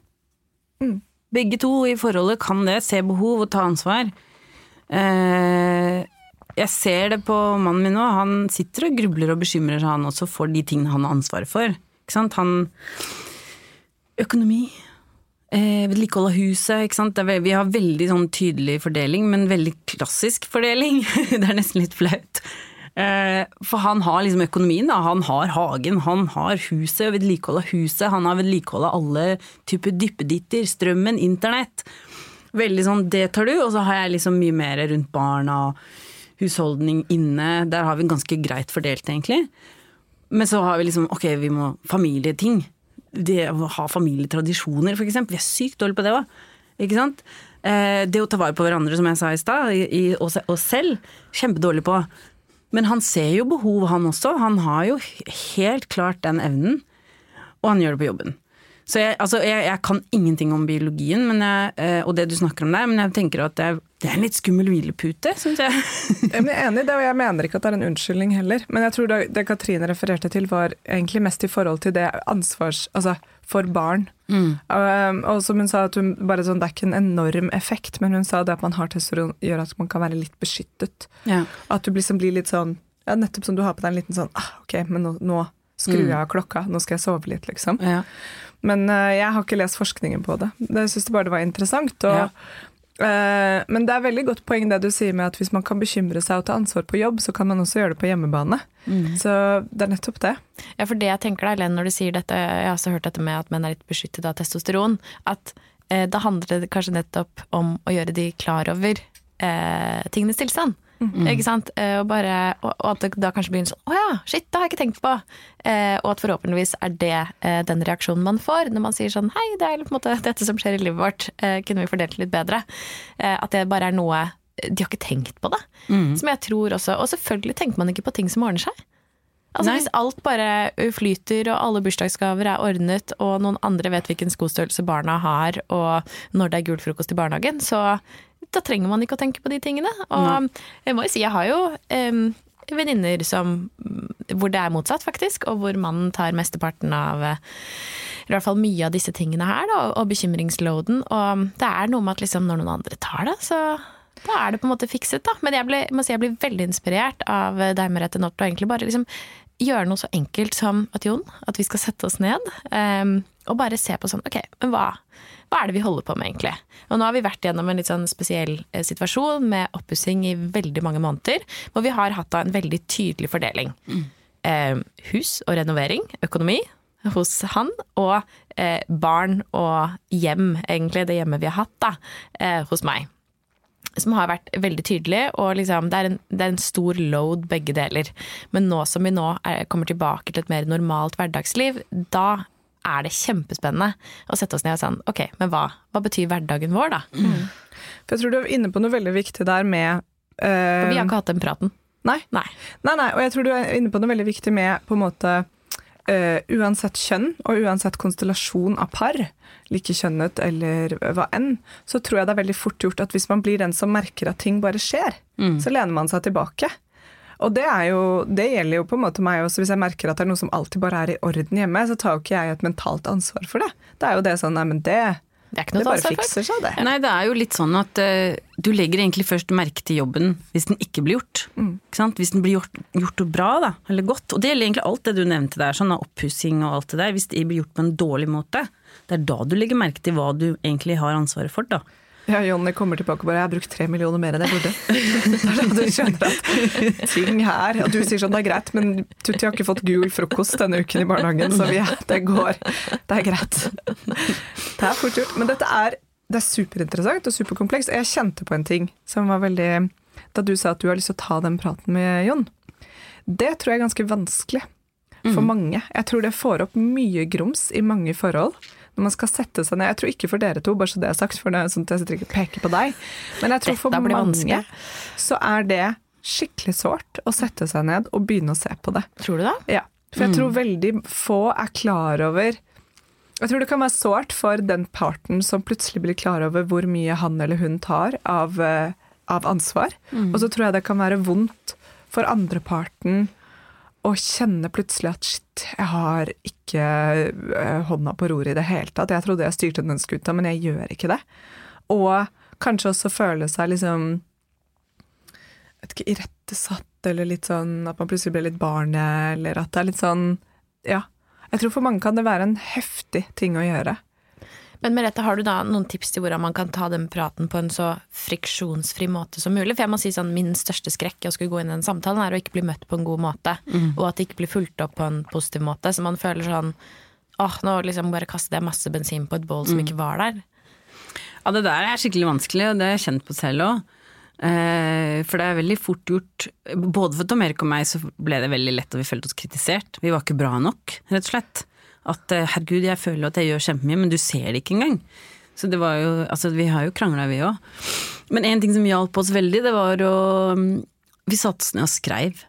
Mm. Begge to i forholdet kan det, se behov og ta ansvar. Eh, jeg ser det på mannen min nå, han sitter og grubler og bekymrer seg han også for de tingene han har ansvaret for. Ikke sant? Han Økonomi, eh, vedlikehold av huset, ikke sant. Vi har veldig sånn tydelig fordeling, men veldig klassisk fordeling. [LAUGHS] det er nesten litt flaut. Eh, for han har liksom økonomien, da. Han har hagen, han har huset, vedlikehold av huset, han har vedlikehold av alle typer dyppeditter, strømmen, internett. Veldig sånn, det tar du, og så har jeg liksom mye mer rundt barna, husholdning inne. Der har vi ganske greit fordelt, egentlig. Men så har vi liksom, ok, vi må familieting. Det å ha familietradisjoner, eksempel. Vi er sykt dårlige på det òg. Ikke sant? Eh, det å ta vare på hverandre, som jeg sa i stad, og oss selv, kjempedårlig på. Men han ser jo behov, han også. Han har jo helt klart den evnen. Og han gjør det på jobben. Så jeg, altså, jeg, jeg kan ingenting om biologien men jeg, eh, og det du snakker om der, men jeg tenker at det er, det er en litt skummel hvilepute, syns jeg. [LAUGHS] Jeg er enig i det, og jeg mener ikke at det er en unnskyldning heller. Men jeg tror det, det Katrine refererte til, var egentlig mest i forhold til det ansvars... Altså for barn. Um, og som hun sa, at hun, bare sånn, det er ikke en enorm effekt, men hun sa det at man har testosteron gjør at man kan være litt beskyttet. Ja. At du liksom blir litt sånn ja, Nettopp som du har på deg en liten sånn ah, Ok, men nå, nå skrur jeg av klokka, nå skal jeg sove litt, liksom. Ja. Men uh, jeg har ikke lest forskningen på det. Jeg syns bare det var interessant. Og, Ja. uh, men det er veldig godt poeng det du sier med at hvis man kan bekymre seg og ta ansvar på jobb, så kan man også gjøre det på hjemmebane. Så det er nettopp det. Ja, for det jeg tenker deg, Len, når du sier dette, jeg har også hørt dette med at menn er litt beskyttet av testosteron, at uh, da handler det kanskje nettopp om å gjøre de klar over tingenes tilstand. Ikke sant? Eh, og, bare, og, og at det da kanskje blir en sånn Å ja, shit, det har jeg ikke tenkt på. Eh, og at forhåpentligvis er det eh, den reaksjonen man får når man sier sånn Hei, det er på en måte [LAUGHS] dette som skjer i livet vårt, eh, kunne vi fordelt litt bedre? At det bare er noe De har ikke tenkt på det. Som jeg tror også Og selvfølgelig tenker man ikke på ting som ordner seg. Altså Nei. Hvis alt bare flyter, og alle bursdagsgaver er ordnet, og noen andre vet hvilken skostørrelse barna har, og når det er gul frokost i barnehagen, så da trenger man ikke å tenke på de tingene. Og jeg må jo si, jeg har jo um, venninner som hvor det er motsatt, faktisk, og hvor mannen tar mesteparten av eh, i hvert fall mye av disse tingene her, da, og bekymringsloaden. Og det er noe med at liksom, når noen andre tar det, så da er det på en måte fikset, da. Men jeg ble, må si jeg blir veldig inspirert av deg, Merete North, og egentlig bare liksom gjøre noe så enkelt som at Jon, at vi skal sette oss ned em, og bare se på sånn, ok, men hva, hva er det vi holder på med egentlig? Og nå har vi vært gjennom en litt sånn spesiell eh, situasjon med oppussing i veldig mange måneder, hvor vi har hatt da en veldig tydelig fordeling. Eh, hus og renovering, økonomi, hos han, og eh, barn og hjem, egentlig, det hjemmet vi har hatt, da, eh, hos meg. som har vært veldig tydelig, og liksom, det, er en, det er en stor load begge deler. Men nå som vi nå er, kommer tilbake til et mer normalt hverdagsliv, da er det kjempespennende å sette oss ned og sånn Ok, men hva, hva betyr hverdagen vår, da? For jeg tror du er inne på noe veldig viktig der med uh, For vi har ikke hatt den praten. Nei. Nei. Nei, nei, og jeg tror du er inne på noe veldig viktig med på en måte Uh, uansett kjønn og uansett konstellasjon av par, likekjønnet eller hva enn, så tror jeg det er veldig fort gjort at hvis man blir den som merker at ting bare skjer, så lener man seg tilbake. Og det, er jo, det gjelder jo på en måte meg også. Hvis jeg merker at det er noe som alltid bare er i orden hjemme, så tar jo ikke jeg et mentalt ansvar for det. Det er jo det sånn Nei, men det, Det er ikke det bare fikser seg, det. Nei, det er jo litt sånn at uh, du legger egentlig først merke til jobben hvis den ikke blir gjort. Ikke sant? Hvis den blir gjort, gjort bra, da, eller godt. Og det gjelder egentlig alt det du nevnte der, sånn oppussing og alt det der. Hvis det blir gjort på en dårlig måte, det er da du legger merke til hva du egentlig har ansvaret for, da. Ja, Jonny kommer tilbake og bare 'jeg har brukt tre millioner mer enn jeg burde'. [LAUGHS] Du skjønner at ting her Og du sier sånn 'det er greit', men Tutti har ikke fått gul frokost denne uken i barnehagen, så vi, det går. Det er greit. Det er fort gjort. Men dette er, det er superinteressant og superkomplekst. Jeg kjente på en ting som var veldig Da du sa at du har lyst til å ta den praten med Jon. Det tror jeg er ganske vanskelig for mange. Jeg tror det får opp mye grums i mange forhold. Når man skal sette seg ned Jeg tror ikke for dere to, bare så det er sagt, for det er sånn at jeg sitter ikke og peker på deg. Men jeg tror for mange vanskelig. så er det skikkelig sårt å sette seg ned og begynne å se på det. Tror du det? Ja, for jeg tror veldig få er klar over Jeg tror det kan være sårt for den parten som plutselig blir klar over hvor mye han eller hun tar av, eh, av ansvar. Og så tror jeg det kan være vondt for andreparten å kjenne plutselig at shit, jeg har ikke eh, hånda på roret i det hele tatt. Jeg trodde jeg styrte den skuta, men jeg gjør ikke det. Og kanskje også føle seg liksom vet ikke, irettesatt, eller litt sånn at man plutselig blir litt barnet, eller at det er litt sånn Ja. Jeg tror for mange kan det være en heftig ting å gjøre. Men Merete, har du da noen tips til hvordan man kan ta den praten på en så friksjonsfri måte som mulig? For jeg må si sånn, min største skrekk i å skulle gå inn i den samtalen er å ikke bli møtt på en god måte. Og at det ikke blir fulgt opp på en positiv måte. Så man føler sånn åh, nå liksom bare kastet jeg masse bensin på et bål som ikke var der. Ja, det der er skikkelig vanskelig, og det har jeg kjent på selv òg. Eh, for det er veldig fort gjort Både for Tom Erik og meg så ble det veldig lett, og vi følte oss kritisert. Vi var ikke bra nok, rett og slett. At eh, herregud, jeg føler at jeg gjør kjempemye, men du ser det ikke engang. Så det var jo Altså, vi har jo krangla, vi òg. Men en ting som hjalp oss veldig, det var å mm, Vi satte oss ned og skreiv.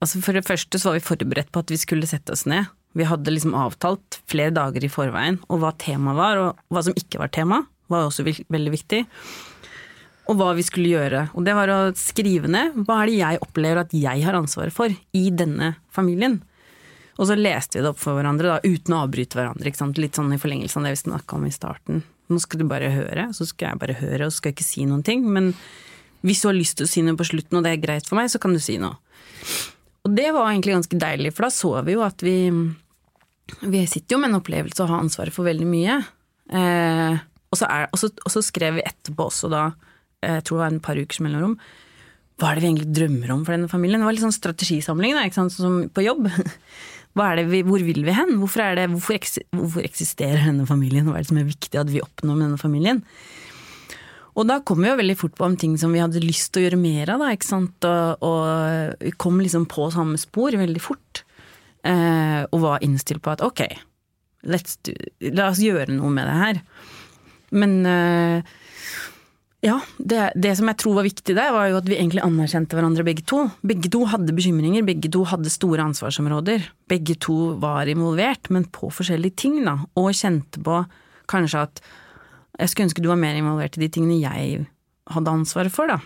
Altså For det første så var vi forberedt på at vi skulle sette oss ned. Vi hadde liksom avtalt flere dager i forveien, og hva temaet var, og hva som ikke var tema, var også veldig viktig. Og hva vi skulle gjøre. Og det var å skrive ned hva er det jeg opplever at jeg har ansvaret for i denne familien. Og så leste vi det opp for hverandre, da, uten å avbryte hverandre. Ikke sant? Litt sånn i forlengelse av det vi snakka om i starten. Nå skal du bare høre, så skal jeg bare høre, og så skal jeg ikke si noen ting. Men hvis du har lyst til å si noe på slutten, og det er greit for meg, så kan du si noe. Og det var egentlig ganske deilig, for da så vi jo at vi Vi sitter jo med en opplevelse og har ansvaret for veldig mye. Eh, og, så er, og, så, og så skrev vi etterpå også da, eh, jeg tror det var en par ukers mellomrom, hva er det vi egentlig drømmer om for denne familien? Det var litt sånn strategisamling, da, ikke sant? sånn som på jobb. [LAUGHS] Vi, hvor vil vi hen? Hvorfor, det, hvorfor, eks, hvorfor eksisterer denne familien? Hva er det som er viktig at vi oppnår med denne familien? Og da kom vi jo veldig fort på om ting som vi hadde lyst til å gjøre mer av, da, ikke sant. Og, og vi kom liksom på samme spor veldig fort. Eh, og var innstilt på at ok, do, la oss gjøre noe med det her. Men eh, ja, det, det som jeg tror var viktig der, var jo at vi egentlig anerkjente hverandre begge to. Begge to hadde bekymringer, begge to hadde store ansvarsområder. Begge to var involvert, men på forskjellige ting, da. Og kjente på kanskje at jeg skulle ønske du var mer involvert i de tingene jeg hadde ansvaret for, da.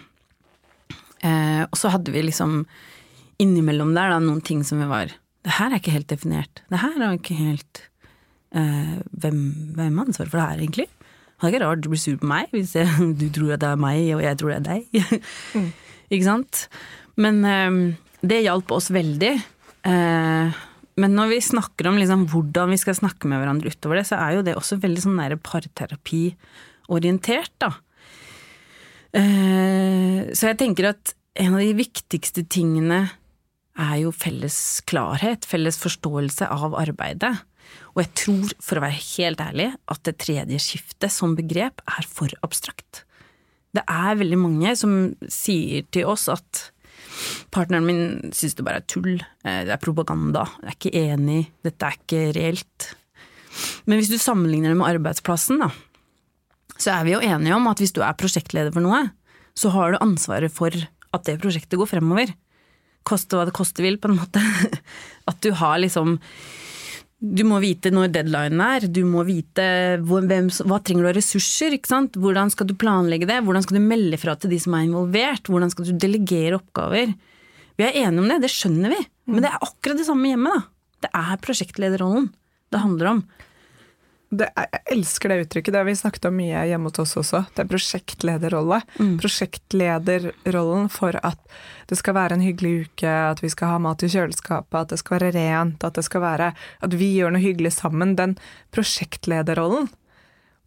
Eh, og så hadde vi liksom innimellom der da noen ting som vi var Det her er ikke helt definert. Det her er ikke helt eh, hvem, hvem har ansvaret for det her, egentlig? Det er ikke rart du blir sur på meg hvis jeg, [LAUGHS] du tror at det er meg, og jeg tror det er deg. [LAUGHS] ikke sant? Men um, det hjalp oss veldig. Uh, men når vi snakker om liksom hvordan vi skal snakke med hverandre utover det, så er jo det også veldig sånn parterapiorientert, da. Uh, så jeg tenker at en av de viktigste tingene er jo felles klarhet, felles forståelse av arbeidet. Og jeg tror, for å være helt ærlig, at det tredje skiftet som begrep er for abstrakt. Det er veldig mange som sier til oss at partneren min syns det bare er tull, eh, det er propaganda, jeg er ikke enig, dette er ikke reelt. Men hvis du sammenligner det med arbeidsplassen, da, så er vi jo enige om at hvis du er prosjektleder for noe, så har du ansvaret for at det prosjektet går fremover. Koste hva det koste vil, på en måte. [LAUGHS] At du har liksom du må vite når deadlinen er, du må vite hvem, hva trenger du av ressurser, ikke sant? hvordan skal du planlegge det, hvordan skal du melde fra til de som er involvert, hvordan skal du delegere oppgaver. Vi er enige om det, det skjønner vi, men det er akkurat det samme hjemme. da. Det er prosjektlederrollen det handler om det, jeg elsker det uttrykket, det har vi snakket om mye hjemme hos oss også. Det er prosjektlederrolle. Mm. Prosjektlederrollen for at det skal være en hyggelig uke, at vi skal ha mat i kjøleskapet, at det skal være rent, at det skal være At vi gjør noe hyggelig sammen. Den prosjektlederrollen,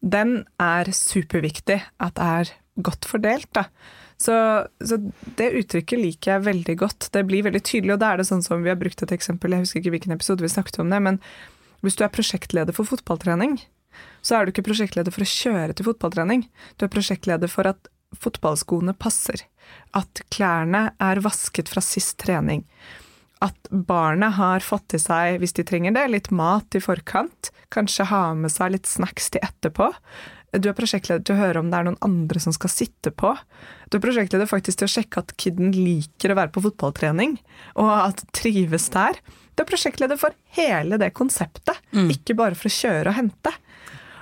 den er superviktig at er godt fordelt, da. Så, så, det uttrykket liker jeg veldig godt. Det blir veldig tydelig, og da er det sånn som vi har brukt et eksempel, jeg husker ikke hvilken episode vi snakket om det, men hvis du er prosjektleder for fotballtrening, så er du ikke prosjektleder for å kjøre til fotballtrening. Du er prosjektleder for at fotballskoene passer. At klærne er vasket fra sist trening. At barnet har fått i seg, hvis de trenger det, litt mat i forkant. Kanskje ha med seg litt snacks til etterpå. Du er prosjektleder til å høre om det er noen andre som skal sitte på. Du er prosjektleder faktisk til å sjekke at kiden liker å være på fotballtrening, og at trives der. Du er prosjektleder for hele det konseptet, mm. ikke bare for å kjøre og hente.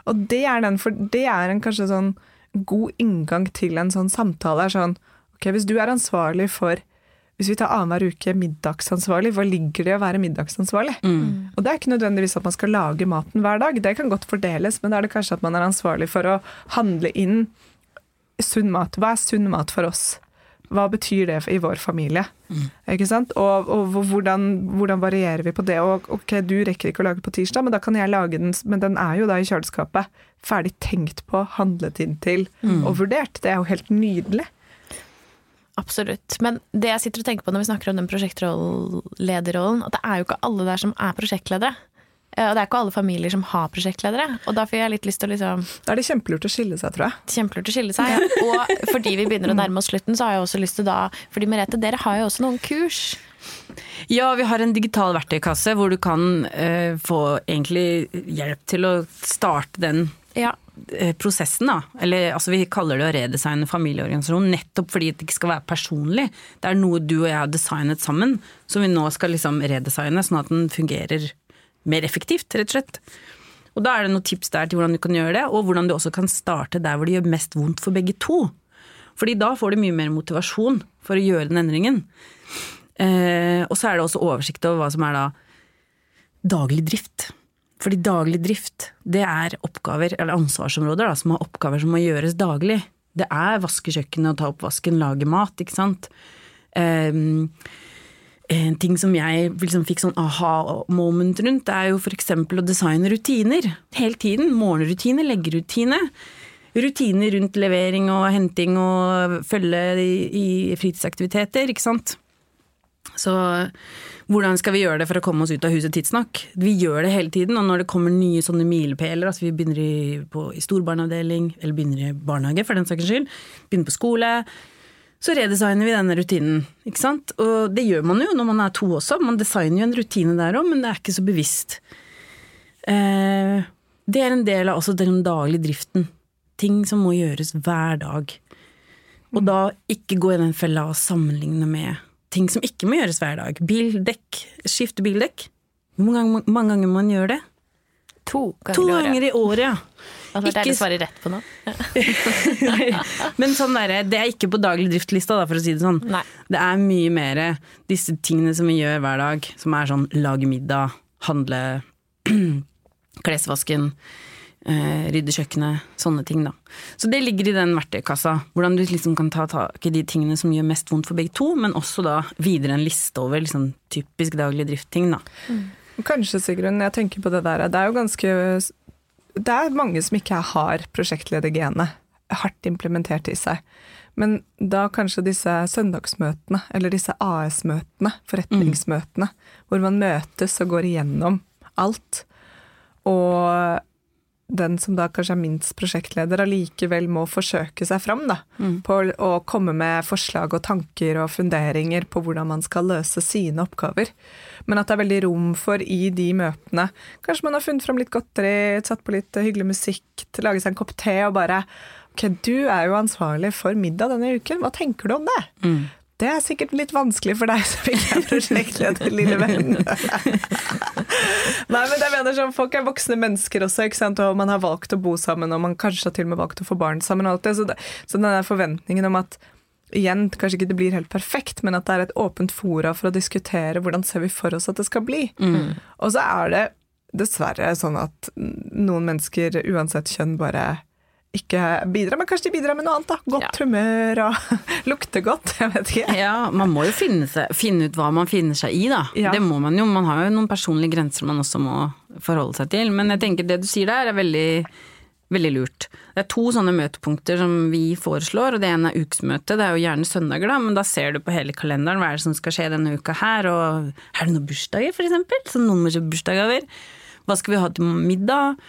Og det er, den, for det er en kanskje sånn god inngang til en sånn samtale. Er sånn, ok, Hvis du er ansvarlig for hvis vi tar annenhver uke middagsansvarlig, hva ligger det i å være middagsansvarlig? Mm. Og det er ikke nødvendigvis at man skal lage maten hver dag, det kan godt fordeles, men da er det kanskje at man er ansvarlig for å handle inn sunn mat. Hva er sunn mat for oss? Hva betyr det i vår familie? Mm. Ikke sant? Og, og hvordan, hvordan, varierer vi på det? Og ok, du rekker ikke å lage på tirsdag, men da kan jeg lage den, men den er jo da i kjøleskapet. Ferdig tenkt på, handlet inn til mm. og vurdert. Det er jo helt nydelig. Absolutt. Men det jeg sitter og tenker på når vi snakker om den prosjektlederrollen, at det er jo ikke alle der som er prosjektledere. Og det er ikke alle familier som har prosjektledere. Og da får jeg litt lyst til å liksom Da er det kjempelurt å skille seg, tror jeg. Kjempelurt å skille seg. Og fordi vi begynner å nærme oss slutten, så har jeg også lyst til da Fordi Merete, dere har jo også noen kurs. Ja, vi har en digital verktøykasse hvor du kan uh, få egentlig hjelp til å starte den ja. uh, prosessen, da. Eller altså vi kaller det å redesigne familieorganisasjonen nettopp fordi det ikke skal være personlig. Det er noe du og jeg har designet sammen, som vi nå skal liksom redesigne sånn at den fungerer mer effektivt, rett og slett. Og da er det noen tips der til hvordan du kan gjøre det, og hvordan du også kan starte der hvor det gjør mest vondt for begge to. Fordi da får du mye mer motivasjon for å gjøre den endringen. Eh, og så er det også oversikt over hva som er da daglig drift. Fordi daglig drift, det er oppgaver, eller ansvarsområder, da, som har oppgaver som må gjøres daglig. Det er vaske kjøkkenet og ta oppvasken, lage mat, ikke sant. Um, en ting som jeg liksom fikk sånn aha-moment rundt, er jo f.eks. å designe rutiner. Hele tiden. Morgenrutine, leggerutine. Rutiner rundt levering og henting og følge i, i fritidsaktiviteter, ikke sant. Så hvordan skal vi gjøre det for å komme oss ut av huset tidsnok? Vi gjør det hele tiden, og når det kommer nye sånne milepæler, altså vi begynner i, på, i storbarneavdeling, eller begynner i barnehage for den saks skyld, begynner på skole, så redesigner vi denne rutinen. ikke sant? Og det gjør man jo når man er to også, man designer jo en rutine der òg, men det er ikke så bevisst. Eh, det er en del av også den daglige driften. Ting som må gjøres hver dag. Og da ikke gå i den fella og sammenligne med ting som ikke må gjøres hver dag. Bildekk, skifte bildekk. Hvor mange, mange ganger må man gjøre det? To ganger, to ganger i året. ja. Altså, ikke... Det svarer rett på nå. [LAUGHS] Men sånn der, det er ikke på daglig drift-lista, for å si det sånn. Nei. Det er mye mer disse tingene som vi gjør hver dag, som er sånn lage middag, handle, [CLEARS THROAT] klesvasken, eh, rydde kjøkkenet, sånne ting, da. Så det ligger i den verktøykassa. Hvordan du liksom kan ta tak i de tingene som gjør mest vondt for begge to, men også da videre en liste over liksom, typisk daglig drift-ting, da. Mm. Kanskje, Sigrun, jeg tenker på det der. Det er jo ganske det er mange som ikke har prosjektledergenet hardt implementert i seg. Men da kanskje disse søndagsmøtene, eller disse AS-møtene, forretningsmøtene, mm. hvor man møtes og går igjennom alt. Og den som da kanskje er minst prosjektleder, allikevel må forsøke seg fram da, på å komme med forslag og tanker og funderinger på hvordan man skal løse sine oppgaver. Men at det er veldig rom for i de møtene Kanskje man har funnet fram litt godteri, satt på litt hyggelig musikk, lage seg en kopp te og bare Ok, du er jo ansvarlig for middag denne uken, hva tenker du om det? Det er sikkert litt vanskelig for deg som ikke er prosjektleder, lille venn. Nei, men jeg mener sånn, Folk er voksne mennesker også, ikke sant? og man har valgt å bo sammen, og man kanskje har til og med valgt å få barn sammen. og alt det, Så, det, så den der forventningen om at igjen, kanskje ikke det blir helt perfekt, men at det er et åpent fora for å diskutere hvordan ser vi for oss at det skal bli. Og så er det dessverre sånn at noen mennesker, uansett kjønn, bare ikke bidrar. Men kanskje de bidrar med noe annet, da. Godt Ja. humør og [LAUGHS] lukter godt. Jeg vet ikke. Ja, man må jo finne, seg, finne ut hva man finner seg i, da. Ja. Det må man jo. Man har jo noen personlige grenser man også må forholde seg til. Men jeg tenker det du sier der er veldig, veldig lurt. Det er to sånne møtepunkter som vi foreslår, og det ene er ukesmøte. Det er jo gjerne søndager, da, men da ser du på hele kalenderen hva er det som skal skje denne uka her, og er det noen bursdager, for eksempel? Som noen må kjøpe bursdag over? Hva skal vi ha til middag?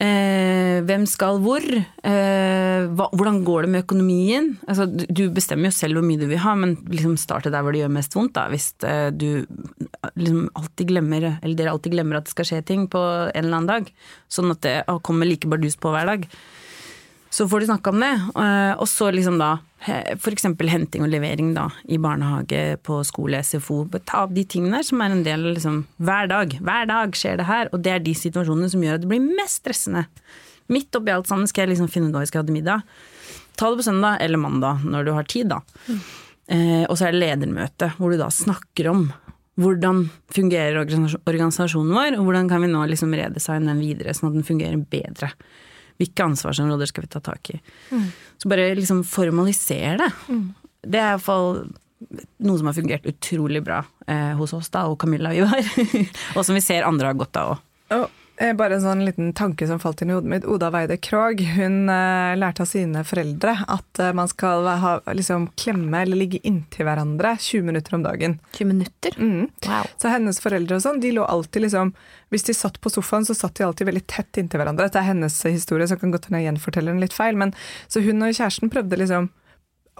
Eh, hvem skal hvor? Eh, hva, hvordan går det med økonomien? Altså, du, bestemmer jo selv hvor mye du vil ha, men liksom starte der hvor det gjør mest vondt. Da. Hvis eh, du liksom alltid glemmer, eller dere alltid glemmer at det skal skje ting på en eller annen dag, sånn at det kommer like bardus på hver dag. Så får du snakke om det. eh, Og så liksom da eksempel henting og levering da, i barnehage, på skole, SFO. Ta av de tingene som er en del liksom hver dag. Hver dag skjer det her, og det er de situasjonene som gjør at det blir mest stressende. Midt oppi alt sammen skal jeg liksom finne ut hva jeg skal ha til middag. Ta det på søndag eller mandag, når du har tid, da. Eh, og så er det ledermøte, hvor du da snakker om hvordan fungerer organisasjonen vår, og hvordan kan vi nå liksom redesigne den videre, sånn at den fungerer bedre. Hvilke ansvarsområder skal vi ta tak i? Så bare liksom formalisere det. Det er iallfall noe som har fungert utrolig bra eh, hos oss da, og Camilla og Ivar. [LAUGHS] og som vi ser andre har godt av òg. Og bare en sånn liten tanke som falt inn i hodet mitt. Oda Weide Krogh hun uh, lærte av sine foreldre at uh, man skal ha, liksom, klemme eller ligge inntil hverandre 20 minutter om dagen. 20 minutter? Mm. Wow. Så hennes foreldre og sånn, de lå alltid liksom Hvis de satt på sofaen, så satt de alltid veldig tett inntil hverandre. Dette er hennes historie, så kan godt hende jeg gjenforteller den litt feil. Men, så hun og kjæresten prøvde liksom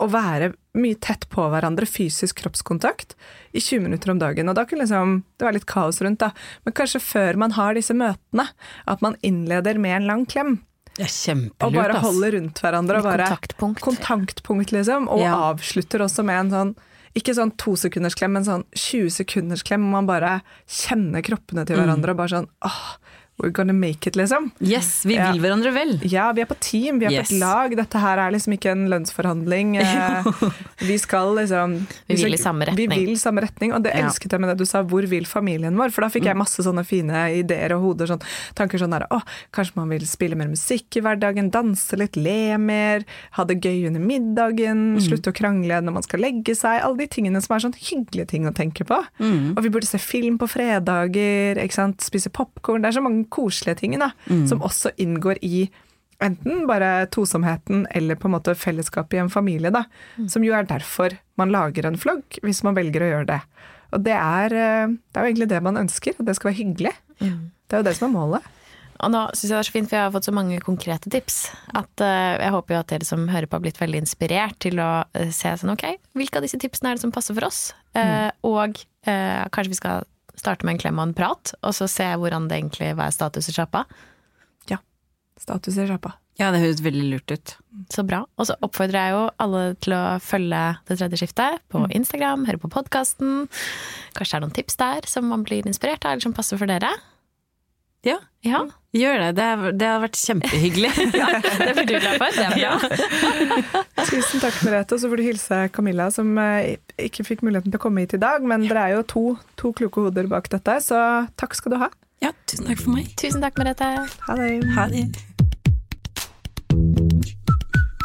å være mye tett på hverandre, fysisk kroppskontakt, i 20 minutter om dagen. Og da kunne liksom, det være litt kaos rundt, da. Men kanskje før man har disse møtene, at man innleder med en lang klem. Det er kjempelurt, Og bare holder rundt hverandre. Og bare, kontaktpunkt. kontaktpunkt, liksom. Og Ja. avslutter også med en sånn ikke sånn tosekundersklem, men sånn 20 sekunders klem, hvor Man bare kjenner kroppene til hverandre og bare sånn åh, we're gonna make it, liksom. Yes, vi Ja. vil hverandre vel. Ja, vi er på team, vi er Yes. på et lag. Dette her er liksom ikke en lønnsforhandling. Eh, [LAUGHS] vi skal liksom Vi vil i samme retning. Vi vil samme retning, og det Ja. elsket jeg med det du sa, hvor vil familien vår? For da fikk jeg masse sånne fine ideer og hoder, sånn, tanker sånn der, å, kanskje man vil spille mer musikk i hverdagen, danse litt, le mer, ha det gøy under middagen, slutte å krangle når man skal legge seg, alle de tingene som er sånn hyggelige ting å tenke på. Og vi burde se film på fredager, ikke sant, spise popcorn, det er så mange koselige tingene, da, som også inngår i enten bare tosomheten eller på en måte fellesskapet i en familie, da. Som jo er derfor man lager en flogg, hvis man velger å gjøre det. Og det er, eh, det er jo egentlig det man ønsker, at det skal være hyggelig. Det er jo det som er målet. Og nå syns jeg det er så fint, for jeg har fått så mange konkrete tips. At uh, Jeg håper jo at dere som hører på har blitt veldig inspirert til å uh, se sånn ok, hvilke av disse tipsene er det som passer for oss? Eh, og eh, kanskje vi skal starte med en klem og en prat, og så se hvordan det egentlig hva er status i sjappa. Ja. Status i sjappa. Ja, det høres veldig lurt ut. Så bra. Og så oppfordrer jeg jo alle til å følge Det tredje skiftet på Instagram, høre på podkasten. Kanskje det er noen tips der som man blir inspirert av, eller som passer for dere. Ja, Ja, gjør det. Det, er, det har vært kjempehyggelig. [LAUGHS] det blir du glad for. Det er bra. [LAUGHS] Tusen takk, Merete. Og så får du hilse Camilla, som eh, ikke fikk muligheten til å komme hit i dag. Men dere er jo to, to kloke hoder bak dette, så takk skal du ha. Ja, tusen takk for meg. Tusen takk, Merete. Ha det. Ha det.